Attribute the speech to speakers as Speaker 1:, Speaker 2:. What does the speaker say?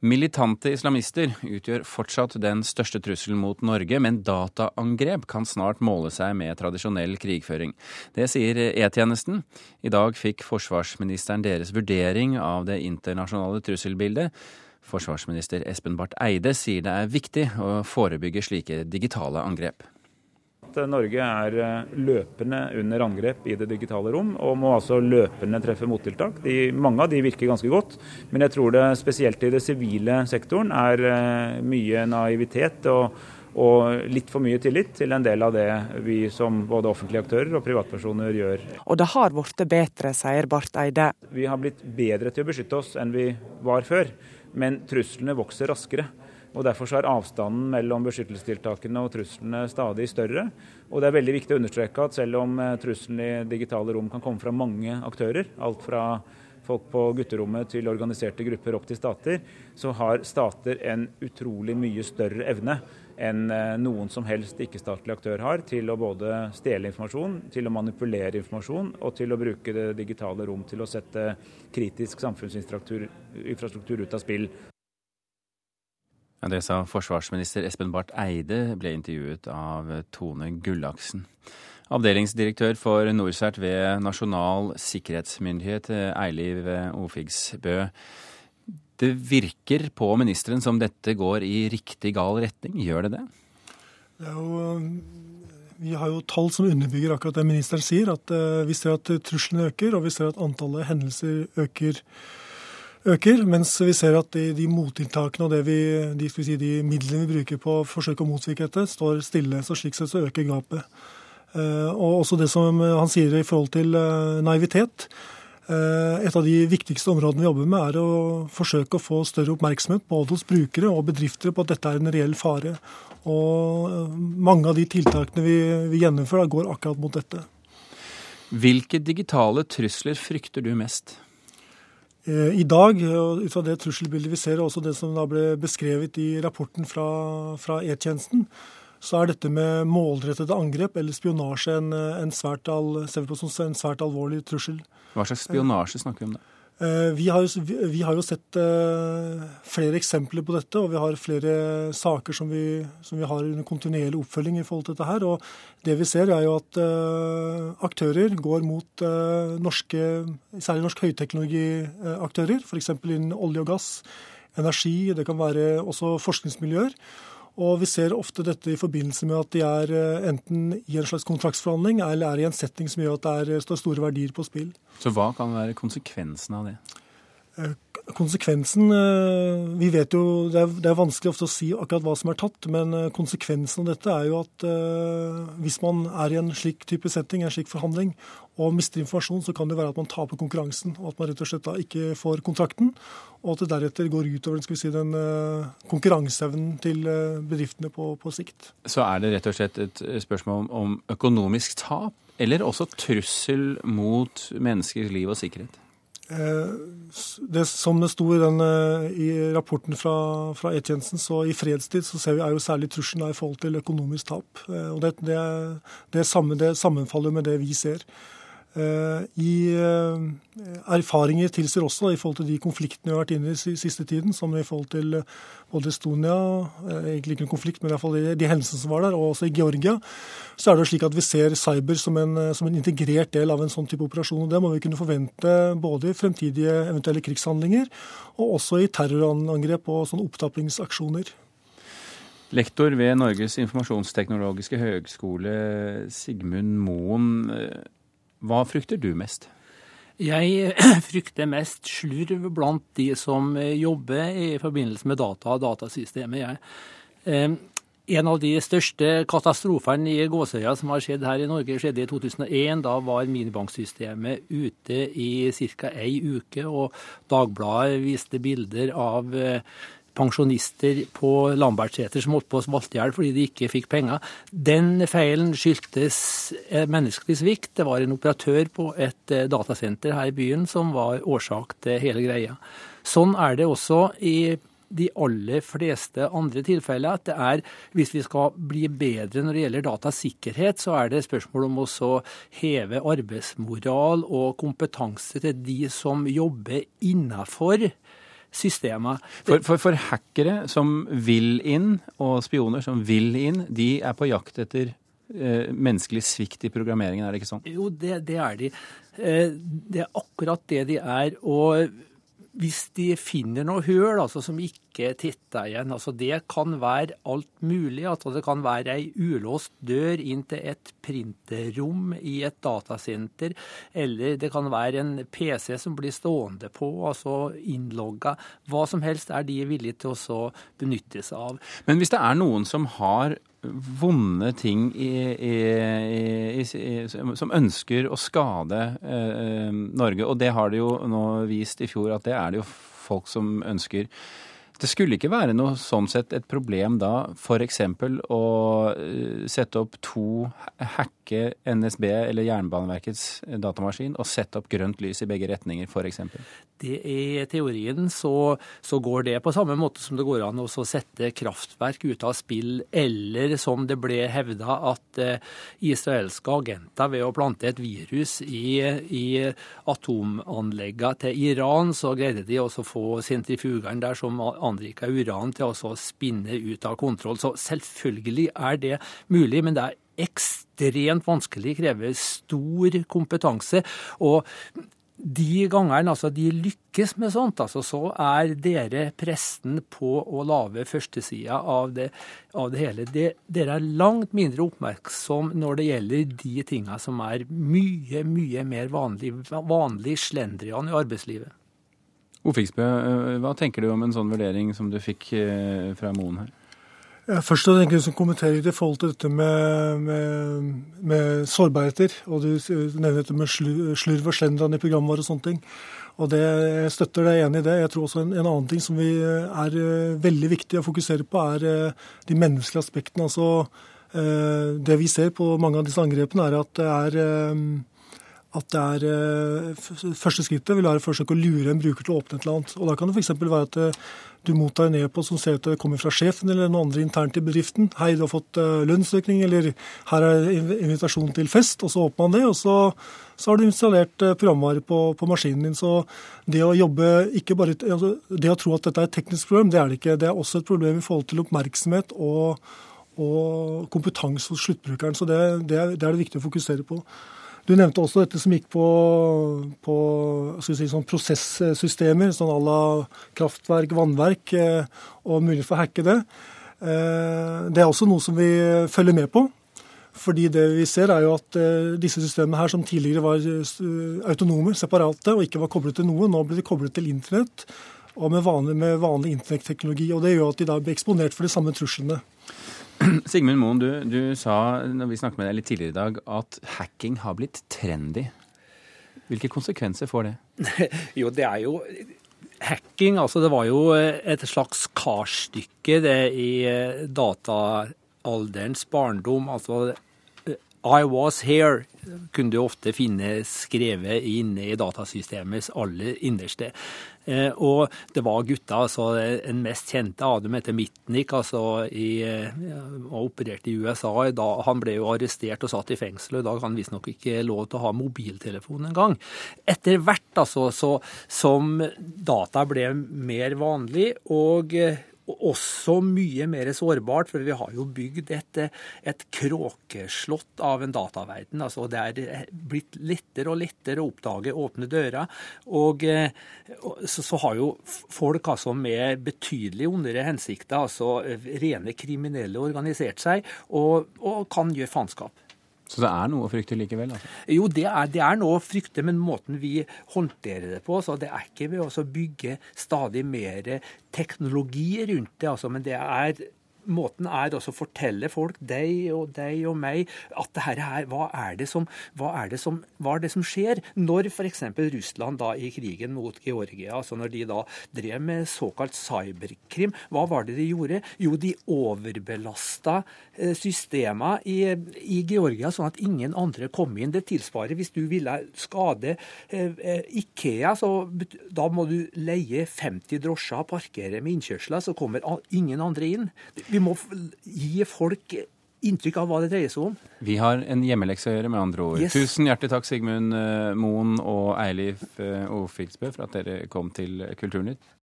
Speaker 1: Militante islamister utgjør fortsatt den største trusselen mot Norge, men dataangrep kan snart måle seg med tradisjonell krigføring. Det sier E-tjenesten. I dag fikk forsvarsministeren deres vurdering av det internasjonale trusselbildet. Forsvarsminister Espen Barth Eide sier det er viktig å forebygge slike digitale angrep
Speaker 2: at Norge er eh, løpende under angrep i det digitale rom, og må altså løpende treffe mottiltak. De, mange av de virker ganske godt, men jeg tror det spesielt i det sivile sektoren er eh, mye naivitet og, og litt for mye tillit til en del av det vi som både offentlige aktører og privatpersoner gjør.
Speaker 3: Og det har blitt bedre, sier Barth Eide.
Speaker 2: Vi har blitt bedre til å beskytte oss enn vi var før, men truslene vokser raskere og Derfor er avstanden mellom beskyttelsestiltakene og truslene stadig større. Og Det er veldig viktig å understreke at selv om eh, trusselen i digitale rom kan komme fra mange aktører, alt fra folk på gutterommet til organiserte grupper opp til stater, så har stater en utrolig mye større evne enn eh, noen som helst ikke-statlig aktør har, til å både stjele informasjon, til å manipulere informasjon og til å bruke det digitale rom til å sette kritisk samfunnsinfrastruktur ut av spill.
Speaker 1: Ja, det sa forsvarsminister Espen Barth Eide, ble intervjuet av Tone Gullaksen. Avdelingsdirektør for NorCERT ved Nasjonal sikkerhetsmyndighet, Eiliv Ofigsbø. Det virker på ministeren som dette går i riktig gal retning. Gjør det det?
Speaker 4: det jo, vi har jo tall som underbygger akkurat det ministeren sier. At eh, vi ser at truslene øker, og vi ser at antallet hendelser øker øker, mens vi ser at de, de mottiltakene og vi, de, si, de, midlene vi bruker på å forsøke å motvirke dette, står stille. Så slik sett så øker gapet. Eh, og også det som han sier i forhold til eh, naivitet. Eh, et av de viktigste områdene vi jobber med, er å forsøke å få større oppmerksomhet både hos brukere og bedrifter på at dette er en reell fare. Og mange av de tiltakene vi, vi gjennomfører, går akkurat mot dette.
Speaker 1: Hvilke digitale trusler frykter du mest?
Speaker 4: Eh, I dag, ut fra det trusselbildet vi ser, og også det som da ble beskrevet i rapporten fra, fra E-tjenesten, så er dette med målrettede angrep eller spionasje en, en, svært, all, en svært alvorlig trussel.
Speaker 1: Hva slags spionasje snakker vi om da?
Speaker 4: Eh, vi har, jo, vi har, jo sett eh, flere eksempler på dette, og vi har flere saker som vi, som vi, har under kontinuerlig oppfølging i forhold til dette her. Og det vi ser, er jo at uh, aktører går mot norske, særlig norsk høyteknologiaktører, f.eks. innen olje og gass, energi, det kan være også forskningsmiljøer. Og vi ser ofte dette i forbindelse med at de er eh, enten i en slags kontraktsforhandling eller er i en setting som gjør at det er, står store verdier på spill.
Speaker 1: Så hva kan være konsekvensen av det?
Speaker 4: Eh, konsekvensen eh, Vi vet jo det er, det er, vanskelig ofte å si akkurat hva som er tatt, men eh, konsekvensen av dette er jo at hvis man er i en slik type setting, en slik forhandling, og mister informasjon, så kan det være at man taper konkurransen, og at man rett og slett da ikke får kontrakten. Og at det deretter går utover skal vi si, den konkurranseevnen til bedriftene på, på sikt.
Speaker 1: Så er det rett og slett et spørsmål om økonomisk tap, eller også trussel mot menneskers liv og sikkerhet?
Speaker 4: Eh, det Som det sto i, den, eh, i rapporten fra, fra E-tjenesten, så i fredstid så ser vi er jo særlig trusselen i forhold til økonomisk tap. Eh, og Det, det, det, samme, det sammenfaller med det vi ser. Eh, I eh, erfaringer tilsier også, i forhold til de konfliktene vi har vært inne i siste tiden, som i forhold til eh, både Estonia, egentlig ikke en konflikt, men i hvert fall de, de hendelsene som var der, og også i Georgia, så er det slik at vi ser cyber som en, som en integrert del av en sånn type operasjon. og Det må vi kunne forvente både i fremtidige eventuelle krigshandlinger, og også i terrorangrep og sånne opptappingsaksjoner.
Speaker 1: Lektor ved Norges informasjonsteknologiske høgskole, Sigmund Moen. Hva frykter du mest?
Speaker 5: Jeg frykter mest slurv blant de som jobber i forbindelse med data og datasystemet. Jeg. Eh, en av de største katastrofene i Gåsøya som har skjedd her i Norge, skjedde i 2001. Da var minibanksystemet ute i ca. ei uke, og Dagbladet viste bilder av eh, pensjonister på Lambertseter som holdt på å svalte i hjel fordi de ikke fikk penger. Den feilen skyldtes eh, menneskelig svikt. Det var en operatør på et eh, datasenter her i byen som var årsak til hele greia. Sånn er det også i de aller fleste andre tilfeller at det er, hvis vi skal bli bedre når det gjelder datasikkerhet, så er det spørsmål om å heve arbeidsmoral og kompetanse til de som jobber innafor systemer.
Speaker 1: For, for, for, hackere som vil inn, og spioner som vil inn, de er på jakt etter eh, menneskelig svikt i programmeringen, er det ikke sånn?
Speaker 5: Jo, det, det er de. Eh, det er akkurat det de er. og hvis de finner noe høl altså, som ikke er tetta igjen, altså det kan være alt mulig. Altså det kan være ei ulåst dør inn til et printerrom i et datasenter, eller det kan være en PC som blir stående på, altså innlogga. Hva som helst er de villige til å benytte seg av.
Speaker 1: Men hvis det er noen som har vonde ting i, i, i, som ønsker å skade eh, Norge. Og det har de jo nå vist i fjor at det er det jo folk som ønsker. Det skulle ikke være noe sånn sett et problem da f.eks. å eh, sette opp to hacke NSB eller Jernbaneverkets datamaskin og sette opp grønt lys i begge retninger f.eks.?
Speaker 5: I teorien så, så, går det på samme måte som det går an å sette kraftverk ut av spill, eller som det ble hevda at eh, israelske agenter ved å plante et virus i, i atomanleggene til Iran, så greide de også å få sentrifugene der som anrika uran til å spinne ut av kontroll. Så selvfølgelig er det mulig, men det er ekstremt vanskelig, krever stor kompetanse. og de gangene altså, de lykkes med sånt, altså, så er dere presten på å lage førstesida av, av det hele. De, dere er langt mindre oppmerksom når det gjelder de tinga som er mye, mye mer vanlig, vanlig slendrian i arbeidslivet.
Speaker 1: Ofiksbø, eh, hva tenker du om en sånn vurdering som du fikk eh, fra Moen her?
Speaker 4: Først og fremst som kommenterer i forhold til dette med, med, med sårbarheter. Og du nevner dette med slurv og slendran i programvare og sånne ting. Og det, Jeg støtter deg enig i det. Jeg tror også en, en, annen ting som vi er veldig viktig å fokusere på, er de menneskelige aspektene. Altså, det vi ser på mange av disse angrepene, er at det er at det er eh, Første skrittet vil være å forsøke å lure en bruker til å åpne et eller annet. Og Da kan det f.eks. være at eh, du mottar en e-post som ser ut til det kommer fra sjefen eller noen andre internt i bedriften. 'Hei, du har fått eh, lønnsøkning', eller 'her er invitasjon til fest'. Og så åpner man det, og så, så har du installert programvare på, på, maskinen din. Så det å jobbe ikke bare, altså, det å tro at dette er et teknisk problem, det er det ikke. Det er også et problem i forhold til oppmerksomhet og, og kompetanse hos sluttbrukeren. Så det, det, er, det er det viktig å fokusere på. Du nevnte også dette som gikk på, på si, sånn prosessystemer, sånn à la kraftverk, vannverk, eh, og mulighet for å hacke det. Eh, det er også noe som vi følger med på. Fordi det vi ser er jo at eh, disse systemene her, som tidligere var autonome, separate og ikke var koblet til noe, nå blir de koblet til internett og med vanlig, med vanlig internettteknologi. Og det gjør at de da blir eksponert for de samme truslene.
Speaker 1: Sigmund Moen, du, du, sa når vi snakket med deg litt tidligere i dag, at hacking har blitt trendy. Hvilke konsekvenser får det?
Speaker 5: jo, det er jo Hacking, altså det var jo et slags karstykke det i eh, dataalderens barndom. Altså I was here kunne du ofte finne skrevet inne i datasystemets aller innerste. Eh, og det var gutta, altså Den mest kjente av dem heter Mitnik, altså i, og eh, opererte i USA. Da, han ble jo arrestert og satt i fengsel, og i dag har han visstnok ikke lov til å ha mobiltelefon engang. Etter hvert, altså, så, som data ble mer vanlig, og eh, også mye mer sårbart, for vi har jo bygd et, et kråkeslott av en dataverden. Altså det er blitt lettere og lettere å oppdage åpne dører. Og så, så har jo folk altså med betydelig ondere hensikter, altså rene kriminelle, organisert seg og, og kan gjøre faenskap.
Speaker 1: Så det er noe å frykte likevel? Altså.
Speaker 5: Jo, det er, det er, noe å frykte, men måten vi håndterer det på så Det er ikke ved å bygge stadig mer teknologi rundt det, altså, men det er måten er å fortelle folk, deg og deg og meg, at det her, hva, er det som, hva, er det som, hva er det som skjer når f.eks. Russland da i krigen mot Georgia, altså når de da drev med såkalt cyberkrim, hva var det de gjorde? Jo, de overbelasta eh, systemene i, i, Georgia sånn at ingen andre kom inn. Det tilsvarer hvis du ville skade eh, eh Ikea, så da må du leie 50 drosjer, parkere med innkjørsler, så kommer ingen andre inn. Vi må gi folk inntrykk av hva det dreier seg om.
Speaker 1: Vi har en hjemmelekse å gjøre, med andre ord. Yes. Tusen hjertelig takk, Sigmund eh, Moen og Eilif eh, Ofiksbø, for at dere kom til Kulturnytt.